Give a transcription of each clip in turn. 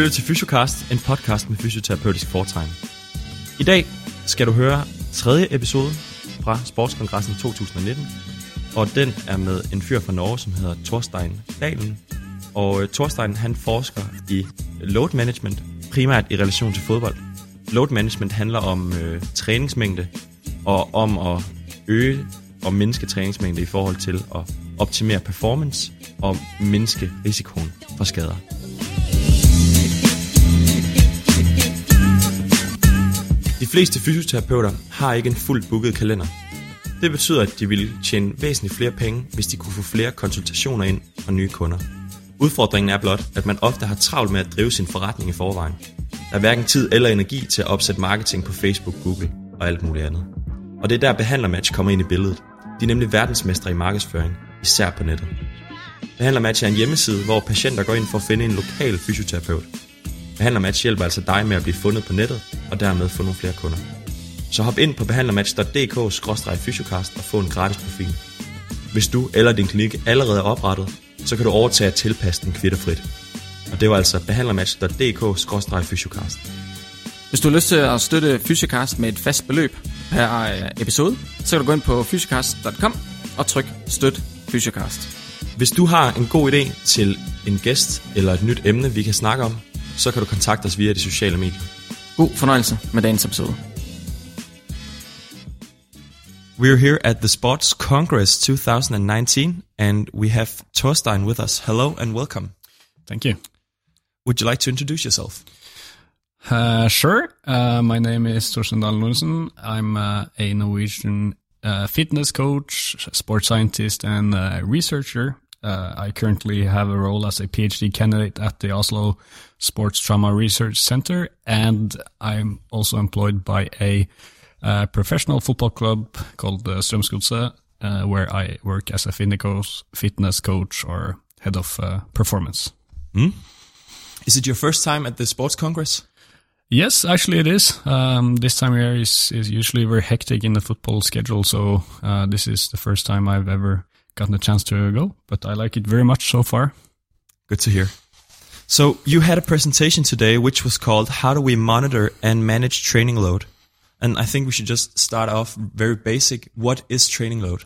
Lytter til Fysiocast, en podcast med fysioterapeutisk foretegn. I dag skal du høre tredje episode fra Sportskongressen 2019, og den er med en fyr fra Norge, som hedder Thorstein Dalen. Og øh, Thorstein han forsker i load management, primært i relation til fodbold. Load management handler om øh, træningsmængde og om at øge og mindske træningsmængde i forhold til at optimere performance og mindske risikoen for skader. Fleste fysioterapeuter har ikke en fuldt booket kalender. Det betyder, at de ville tjene væsentligt flere penge, hvis de kunne få flere konsultationer ind fra nye kunder. Udfordringen er blot, at man ofte har travlt med at drive sin forretning i forvejen. Der er hverken tid eller energi til at opsætte marketing på Facebook, Google og alt muligt andet. Og det er der Behandlermatch kommer ind i billedet. De er nemlig verdensmestre i markedsføring, især på nettet. Behandlermatch er en hjemmeside, hvor patienter går ind for at finde en lokal fysioterapeut. Behandlermatch hjælper altså dig med at blive fundet på nettet, og dermed få nogle flere kunder. Så hop ind på behandlermatch.dk-fysiocast og få en gratis profil. Hvis du eller din klinik allerede er oprettet, så kan du overtage at tilpasse den kvitterfrit. Og det var altså behandlermatch.dk-fysiocast. Hvis du har lyst til at støtte Fysiocast med et fast beløb per øh, episode, så kan du gå ind på fysiocast.com og tryk støt Fysiocast. Hvis du har en god idé til en gæst eller et nyt emne, vi kan snakke om, så kan du kontakte os via de sociale medier. God fornøjelse med dagens episode. We're here at the Sports Congress 2019, and we have Torstein with us. Hello and welcome. Thank you. Would you like to introduce yourself? Uh, sure. Uh, my name is Torstein Dahl I'm uh, a Norwegian uh, fitness coach, sports scientist, and uh, researcher. Uh, I currently have a role as a PhD candidate at the Oslo Sports Trauma Research Center, and I'm also employed by a uh, professional football club called uh, Strømsgodset, uh, where I work as a fitness coach or head of uh, performance. Mm. Is it your first time at the Sports Congress? Yes, actually it is. Um, this time of year is, is usually very hectic in the football schedule, so uh, this is the first time I've ever gotten a chance to go, but I like it very much so far. Good to hear. So you had a presentation today which was called How do we monitor and manage training load? And I think we should just start off very basic. What is training load?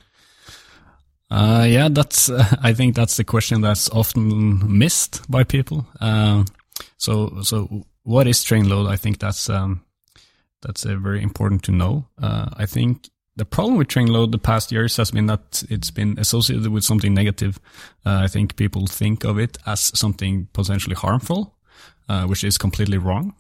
Uh, yeah, that's. Uh, I think that's the question that's often missed by people. Uh, so, so what is training load? I think that's um, that's uh, very important to know. Uh, I think the problem with training load the past years has been that it's been associated with something negative. Uh, I think people think of it as something potentially harmful, which is completely wrong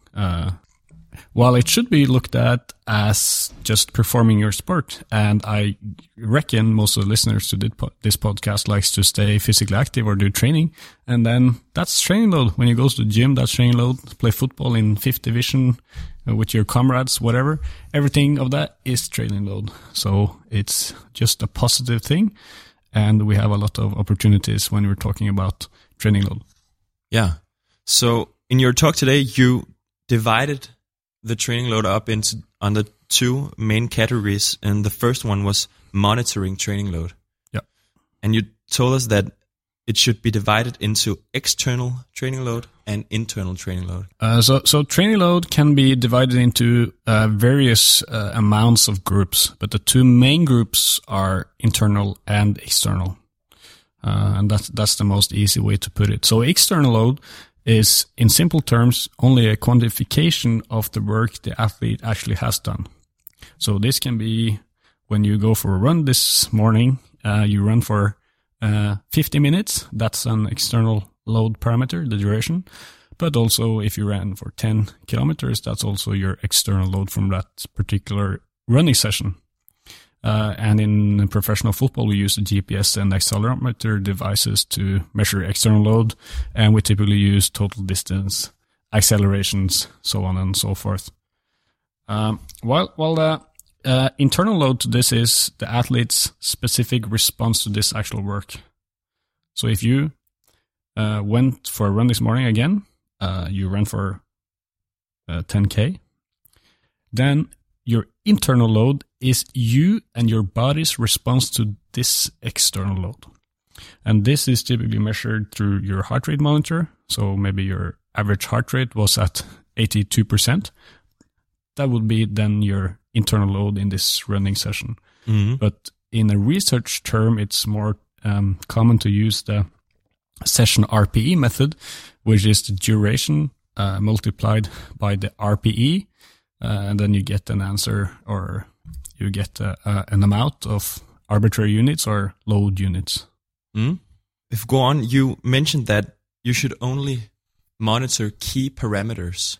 while it should be looked at as just performing your sport. And I reckon most of the listeners to this podcast likes to stay physically active or do training. And then that's training load. When you go to the gym, that's training load. Play football in fifth division uh, with your comrades, whatever. Everything of that is training load. So it's just a positive thing. And we have a lot of opportunities when we're talking about training load. Yeah. So in your talk today, you divided the training load up into under two main categories, and the first one was monitoring training load. Yeah, and you told us that it should be divided into external training load and internal training load. Uh, so, so training load can be divided into uh, various uh, amounts of groups, but the two main groups are internal and external. Uh, and that's that's the most easy way to put it. So external load is, in simple terms, only a quantification of the work the athlete actually has done. So this can be when you go for a run this morning, uh, you run for uh, 50 minutes. That's an external load parameter, the duration. But also if you ran for 10 kilometers, that's also your external load from that particular running session. Uh, and in professional football, we use the GPS and accelerometer devices to measure external load. And we typically use total distance, accelerations, so on and so forth. Um, while, while the uh, internal load to this is the athlete's specific response to this actual work. So if you uh, went for a run this morning again, uh, you ran for 10K, uh, then your internal load is you and your body's response to this external load. And this is typically measured through your heart rate monitor. So maybe your average heart rate was at 82%, that would be then your internal load in this running session. Mhm. But in a research term, it's more um, common to use the session RPE method, which is the duration uh, multiplied by the RPE, and then you get an answer or you get uh, uh, an amount of arbitrary units or load units. Mm. If go on, you mentioned that you should only monitor key parameters.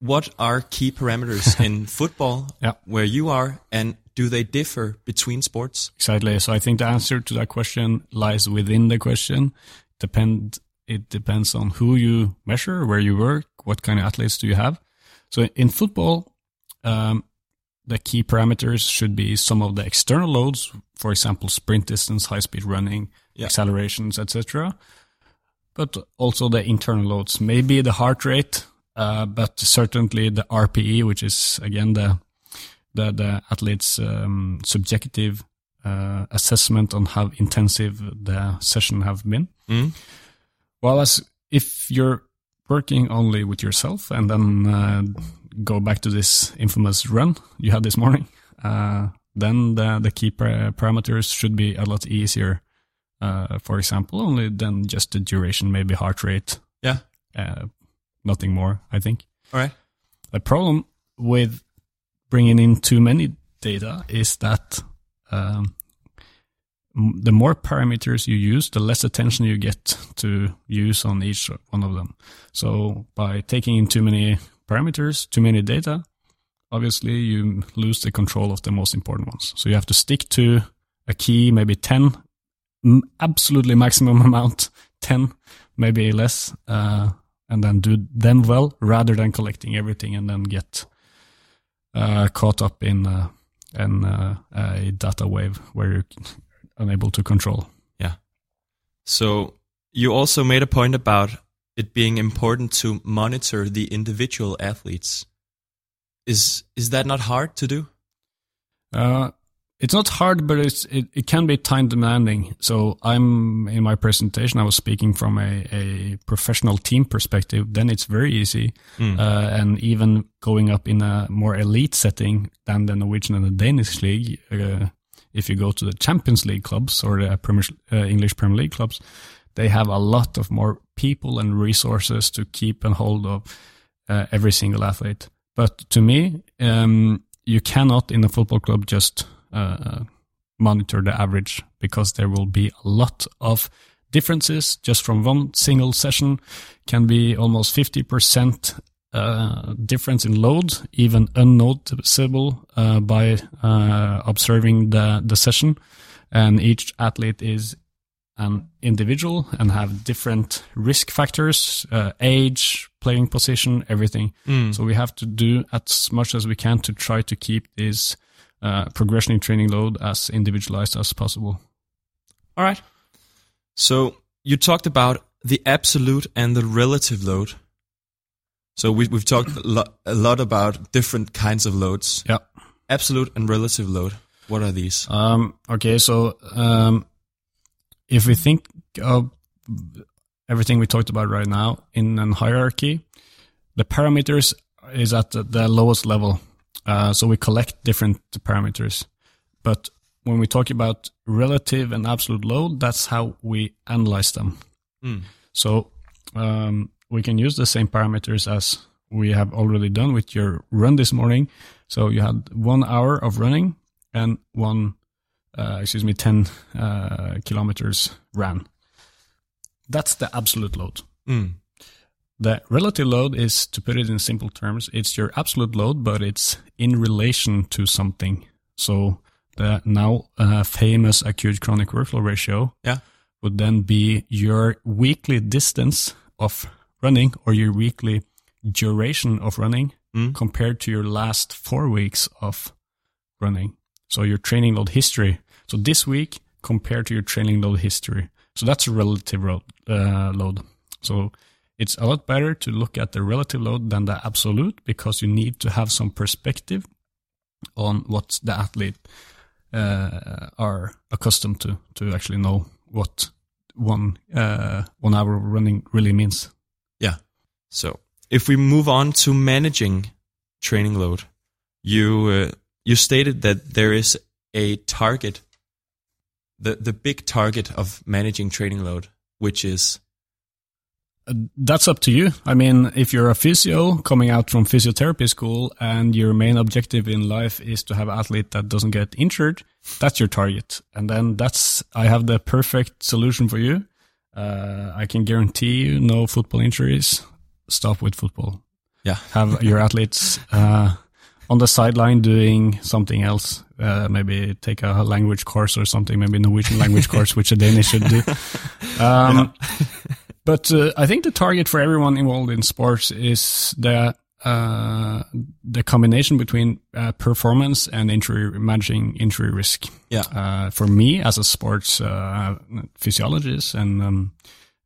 What are key parameters in football Yeah. where you are, and do they differ between sports? Exactly. So I think the answer to that question lies within the question. Depend. It depends on who you measure, where you work, what kind of athletes do you have. So in football, um, the key parameters should be some of the external loads, for example, sprint distance, high speed running, Yeah. accelerations, etc. But also the internal loads, maybe the heart rate, uh, but certainly the RPE, which is again the the, the athlete's um, subjective uh, assessment on how intensive the session have been. Mm. Well, as if you're working only with yourself and then uh, go back to this infamous run you had this morning, uh, then the, the key par- parameters should be a lot easier. Uh, for example, only then just the duration, maybe heart rate, Yeah. uh, nothing more, I think. All right. The problem with bringing in too many data is that um, the more parameters you use, the less attention you get to use on each one of them. So by taking in too many parameters, too many data, obviously you lose the control of the most important ones. So you have to stick to a key, maybe 10, absolutely maximum amount, 10, maybe less, uh, and then do them well rather than collecting everything and then get uh, caught up in, uh, in uh, a data wave where you're unable to control. Yeah. So you also made a point about it being important to monitor the individual athletes. Is is that not hard to do? Uh, it's not hard, but it's it, it can be time demanding. So I'm in my presentation, I was speaking from a, a professional team perspective. Then it's very easy, Mm. uh, and even going up in a more elite setting than the Norwegian and the Danish league. Uh, if you go to the Champions League clubs or the Premier, uh, English Premier League clubs, they have a lot of more people and resources to keep and hold of uh, every single athlete. But to me, um, you cannot in a football club just uh, monitor the average because there will be a lot of differences just from one single session can be almost 50% uh, difference in load, even unnoticeable uh, by uh, observing the, the session. And each athlete is an individual and have different risk factors, uh, age, playing position, everything. Mm. So we have to do as much as we can to try to keep this uh, progression in training load as individualized as possible. All right. So you talked about the absolute and the relative load. So we, we've talked a lot, a lot about different kinds of loads. Yeah. Absolute and relative load. What are these? Um, okay, so um, if we think of everything we talked about right now in an hierarchy, the parameters is at the, the lowest level. Uh, so we collect different parameters. But when we talk about relative and absolute load, that's how we analyze them. Mm. So um, we can use the same parameters as we have already done with your run this morning. So you had one hour of running and one, uh, excuse me, 10 uh, kilometers ran. That's the absolute load. Mm. The relative load is, to put it in simple terms, it's your absolute load, but it's in relation to something. So the now uh, famous acute chronic workload ratio Yeah. would then be your weekly distance of running or your weekly duration of running Mm. compared to your last four weeks of running. So your training load history. So this week compared to your training load history. So that's a relative uh, load. So it's a lot better to look at the relative load than the absolute because you need to have some perspective on what the athlete uh, are accustomed to to actually know what one uh, one hour of running really means. So, if we move on to managing training load, you uh, you stated that there is a target, the the big target of managing training load, which is That's up to you. I mean, if you're a physio coming out from physiotherapy school and your main objective in life is to have an athlete that doesn't get injured, that's your target. And then that's, I have the perfect solution for you. Uh, I can guarantee you no football injuries. Stop with football. yeah Have your athletes, uh, on the sideline doing something else. Uh, maybe take a language course or something, maybe Norwegian language course, which a Danish should do. Um, but uh, I think the target for everyone involved in sports is the uh, the combination between uh, performance and injury managing injury risk. yeah Uh, for me, as a sports uh, physiologist and um,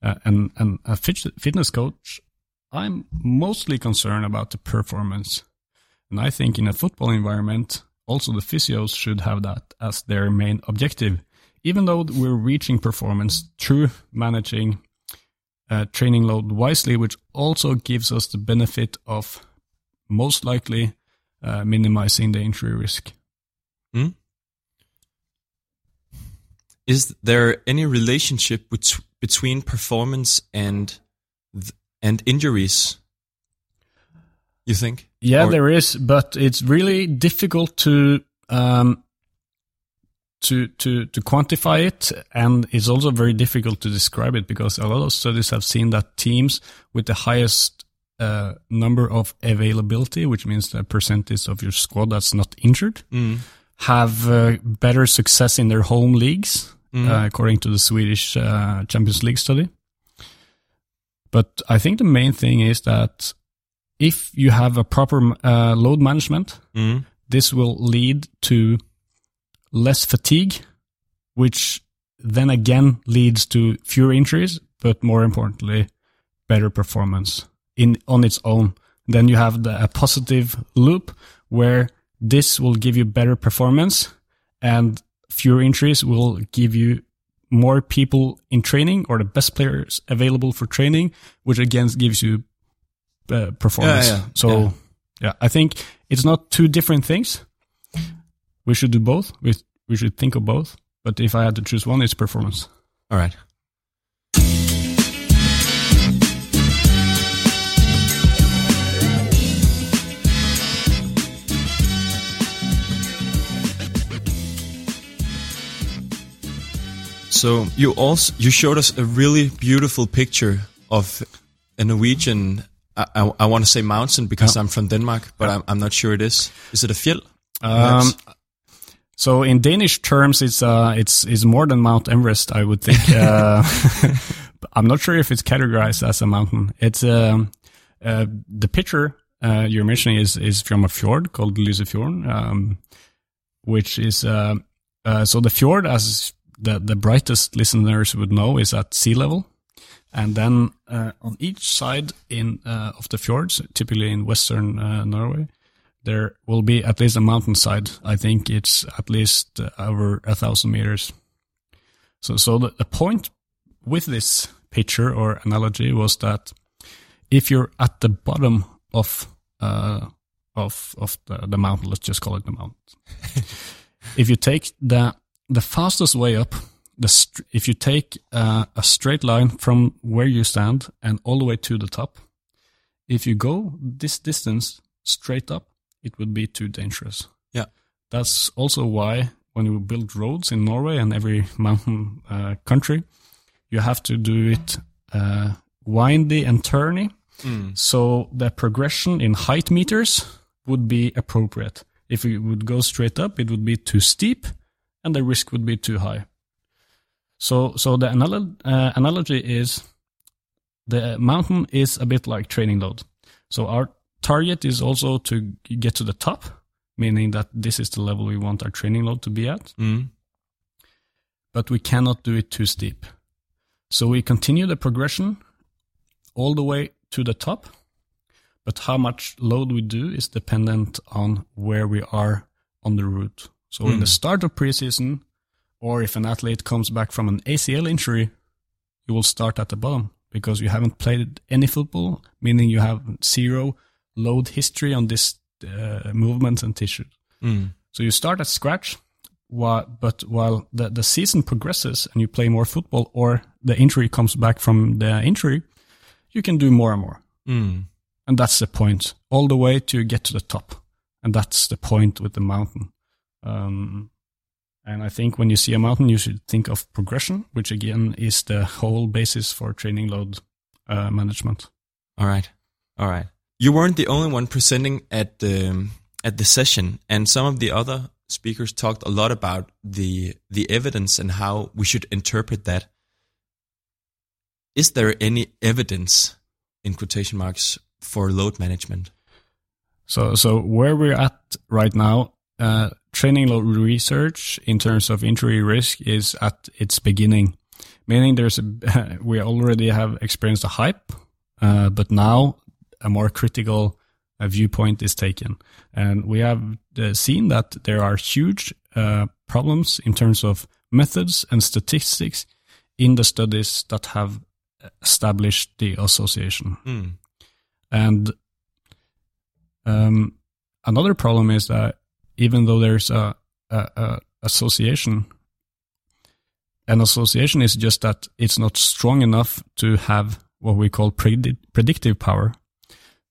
uh, and and a fitness coach, I'm mostly concerned about the performance. And I think in a football environment, also the physios should have that as their main objective. Even though we're reaching performance through managing uh, training load wisely, which also gives us the benefit of most likely uh, minimizing the injury risk. is there any relationship between performance and and injuries? You think? Yeah, Or- there is, but it's really difficult to um, to to to quantify it, and it's also very difficult to describe it because a lot of studies have seen that teams with the highest uh, number of availability, which means the percentage of your squad that's not injured, have uh, better success in their home leagues, uh, according to the Swedish uh, Champions League study. But I think the main thing is that if you have a proper uh, load management, Mm. this will lead to less fatigue, which then again leads to fewer injuries, but more importantly, better performance in on its own. Then you have the, a positive loop where this will give you better performance and fewer injuries will give you more people in training or the best players available for training, which again gives you uh, performance. Yeah, yeah, so yeah. yeah, I think it's not two different things. We should do both. We we should think of both. But if I had to choose one, it's performance. All right. So you also you showed us a really beautiful picture of a Norwegian. I, I, I want to say mountain because I'm from Denmark, but I'm, I'm not sure it is. Is it a fjell? Um, so in Danish terms, it's uh, it's is more than Mount Everest, I would think. Uh, I'm not sure if it's categorized as a mountain. It's um, uh, the picture uh, you're mentioning is is from a fjord called Lysefjorden, um, which is uh, uh, so the fjord, as the the brightest listeners would know, is at sea level. And then uh, on each side in uh, of the fjords, typically in western uh, Norway, there will be at least a mountainside. I think it's at least uh, over a thousand meters. So, so the, the point with this picture or analogy was that if you're at the bottom of uh, of of the, the mountain, let's just call it the mountain. if you take the the fastest way up, the str- if you take uh, a straight line from where you stand and all the way to the top, if you go this distance straight up, it would be too dangerous. Yeah. That's also why when you build roads in Norway and every mountain uh, country, you have to do it uh, windy and turny. So the progression in height meters would be appropriate. If you would go straight up, it would be too steep and the risk would be too high. So, so the anal- uh, analogy is the mountain is a bit like training load. So our target is also to get to the top, meaning that this is the level we want our training load to be at, Mm. but we cannot do it too steep. So we continue the progression all the way to the top, but how much load we do is dependent on where we are on the route. So in the start of preseason, or if an athlete comes back from an ACL injury, you will start at the bottom because you haven't played any football, meaning you have zero load history on this uh, movements and tissue. Mm. So you start at scratch, while, but while the, the season progresses and you play more football or the injury comes back from the injury, you can do more and more. Mm. And that's the point, all the way to get to the top. And that's the point with the mountain. Um, and I think when you see a mountain, you should think of progression, which again is the whole basis for training load uh, management. All right. All right. You weren't the only one presenting at the at the session, and some of the other speakers talked a lot about the the evidence and how we should interpret that. Is there any evidence in quotation marks for load management? So, so where we're at right now, uh, training research in terms of injury risk is at its beginning, meaning there's a, we already have experienced a hype, uh, but now a more critical uh, viewpoint is taken. And we have uh, seen that there are huge uh, problems in terms of methods and statistics in the studies that have established the association. Mm. And um, another problem is that even though there's a, a, a, association, an association is just that it's not strong enough to have what we call predi- predictive power.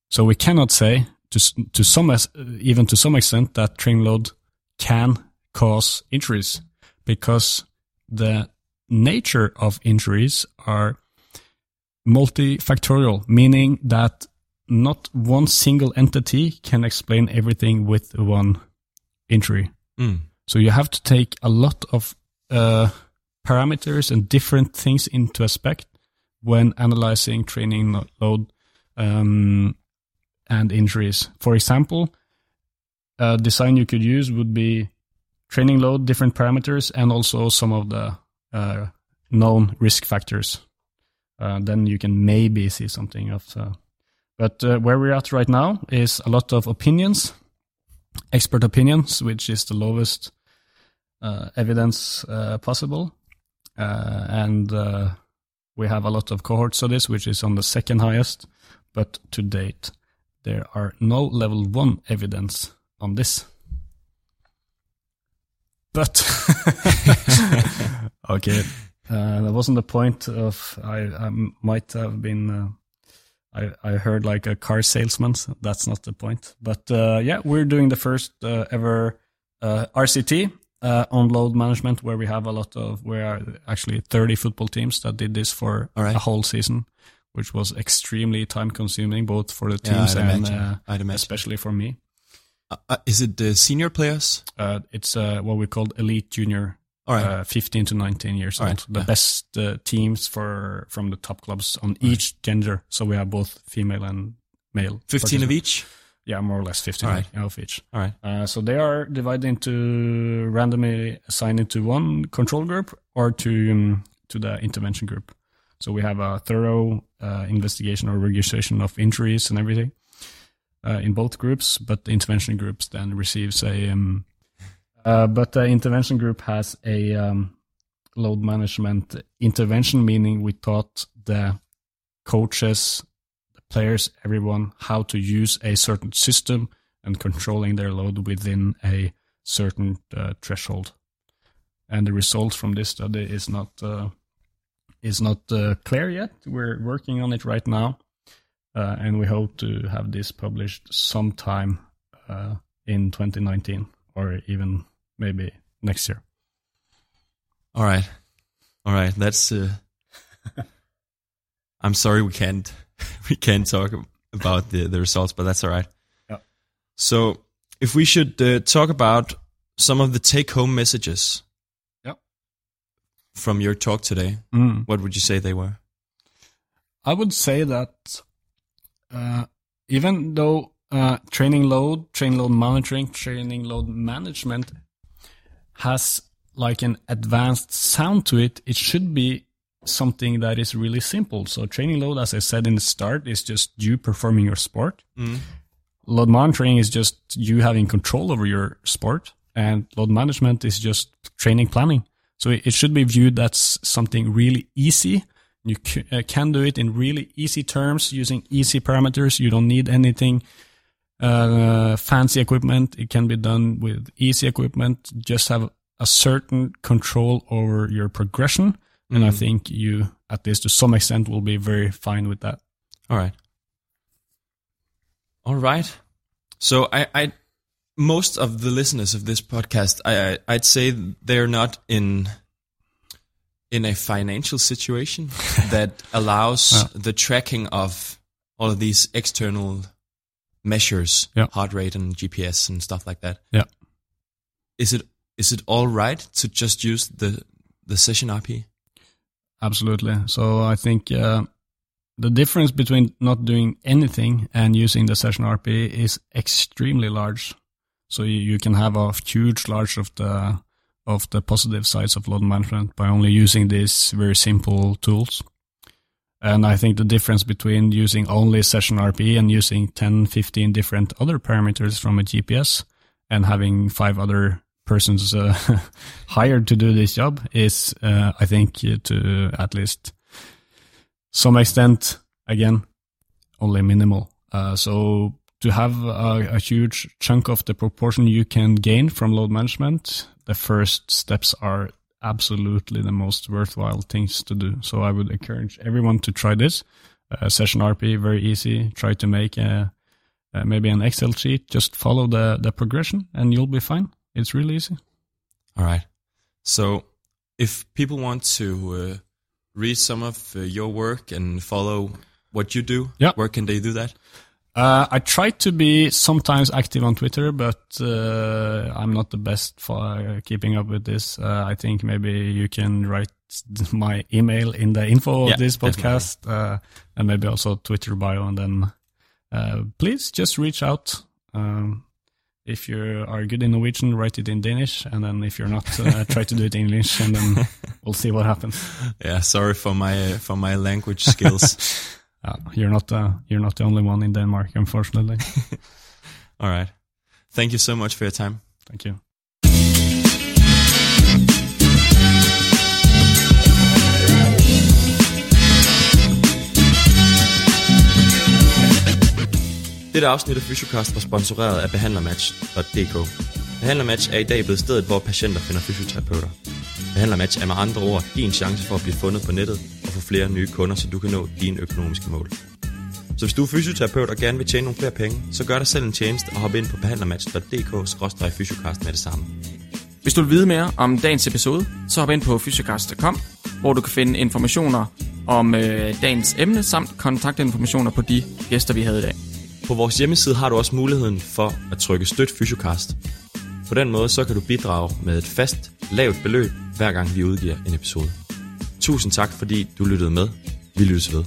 So we cannot say to to some even to some extent that train load can cause injuries because the nature of injuries are multifactorial, meaning that not one single entity can explain everything with one injury. Mm. So you have to take a lot of uh, parameters and different things into aspect when analyzing training load um, and injuries. For example, a design you could use would be training load, different parameters, and also some of the uh, known risk factors. Uh, then you can maybe see something of. Uh, but uh, where we're at right now is a lot of opinions, expert opinions, which is the lowest uh, evidence uh, possible, and we have a lot of cohort studies, which is on the second highest. But to date, there are no level one evidence on this. But okay, uh, that wasn't the point of. I, I might have been. I I heard like a car salesman. That's not the point. But uh, yeah, we're doing the first uh, ever uh, RCT uh, on load management, where we have a lot of. We are actually 30 football teams that did this for right. a whole season which was extremely time consuming both for the Yeah, teams I'd and imagine. uh, especially for me. Uh, is it the senior players? Uh, it's uh, what we call elite junior, right. uh, 15 to 19 years All old. right, The yeah. best uh, teams for from the top clubs on each gender. So we have both female and male. 15 of each? Yeah, more or less 15 All right. of each. All right. Uh, so they are divided into randomly assigned into one control group or to um, to the intervention group. So we have a thorough uh, investigation or registration of injuries and everything uh, in both groups, but the intervention groups then receives a. Um, uh, but the intervention group has a um, load management intervention, meaning we taught the coaches, the players, everyone how to use a certain system and controlling their load within a certain uh, threshold. And the results from this study is not uh, is not uh, clear yet. We're working on it right now, uh, and we hope to have this published sometime uh, in 2019 or even maybe next year. All right. All right. That's. Uh, I'm sorry we can't we can't talk about the the results, but that's all right. Yeah. So if we should uh, talk about some of the take home messages. Yeah. From your talk today, Mm. what would you say they were? I would say that uh, even though uh, training load, training load monitoring, training load management has like an advanced sound to it, it should be something that is really simple. So training load, as I said in the start, is just you performing your sport. Load monitoring is just you having control over your sport, and load management is just training planning. So it should be viewed as something really easy You c- uh, can do it in really easy terms using easy parameters. You don't need anything uh, fancy equipment. It can be done with easy equipment. Just have a certain control over your progression. And I think you, at least to some extent, will be very fine with that. All right. All right. So I, I most of the listeners of this podcast, I, I I'd say they're not in in a financial situation that allows the tracking of all of these external measures, Yeah. heart rate and GPS and stuff like that. Yeah. Is it is it all right to just use the the session RP? Absolutely. So I think uh, the difference between not doing anything and using the session RP is extremely large. So you, you can have a huge large of the of the positive sides of load management by only using these very simple tools. And I think the difference between using only session RP and using 10, 15 different other parameters from a GPS and having five other persons uh, hired to do this job is, uh, I think, uh, to at least some extent, again, only minimal. Uh, so to have a, a huge chunk of the proportion you can gain from load management, the first steps are absolutely the most worthwhile things to do. So I would encourage everyone to try this. Uh, session RP, very easy. Try to make a, uh, maybe an Excel sheet. Just follow the, the progression and you'll be fine. It's really easy. All right. So, if people want to uh, read some of uh, your work and follow what you do, Yeah. where can they do that? Uh, I try to be sometimes active on Twitter, but uh, I'm not the best for keeping up with this. Uh, I think maybe you can write my email in the info Yeah, of this podcast, uh, and maybe also Twitter bio, and then uh, please just reach out. Um, if you are good in Norwegian, write it in Danish, and then if you're not, uh, try to do it in English, and then we'll see what happens. Yeah, sorry for my for my language skills. Uh, you're not uh, you're not the only one in Denmark, unfortunately. All right. Thank you so much for your time. Thank you. Dette afsnit af Fysiocast var sponsoreret af behandlermatch.dk. Behandlermatch er i dag blevet stedet, hvor patienter finder fysioterapeuter. Behandlermatch er med andre ord din chance for at blive fundet på nettet få flere nye kunder, så du kan nå dine økonomiske mål. Så hvis du er fysioterapeut og gerne vil tjene nogle flere penge, så gør dig selv en tjeneste og hop ind på behandlermatch.dk-fysiocast med det samme. Hvis du vil vide mere om dagens episode, så hop ind på fysiocast.com, hvor du kan finde informationer om øh, dagens emne samt kontaktinformationer på de gæster, vi havde i dag. På vores hjemmeside har du også muligheden for at trykke støt Fysiocast. På den måde så kan du bidrage med et fast, lavt beløb, hver gang vi udgiver en episode. Tusind tak, fordi du lyttede med. Vi lyttes ved.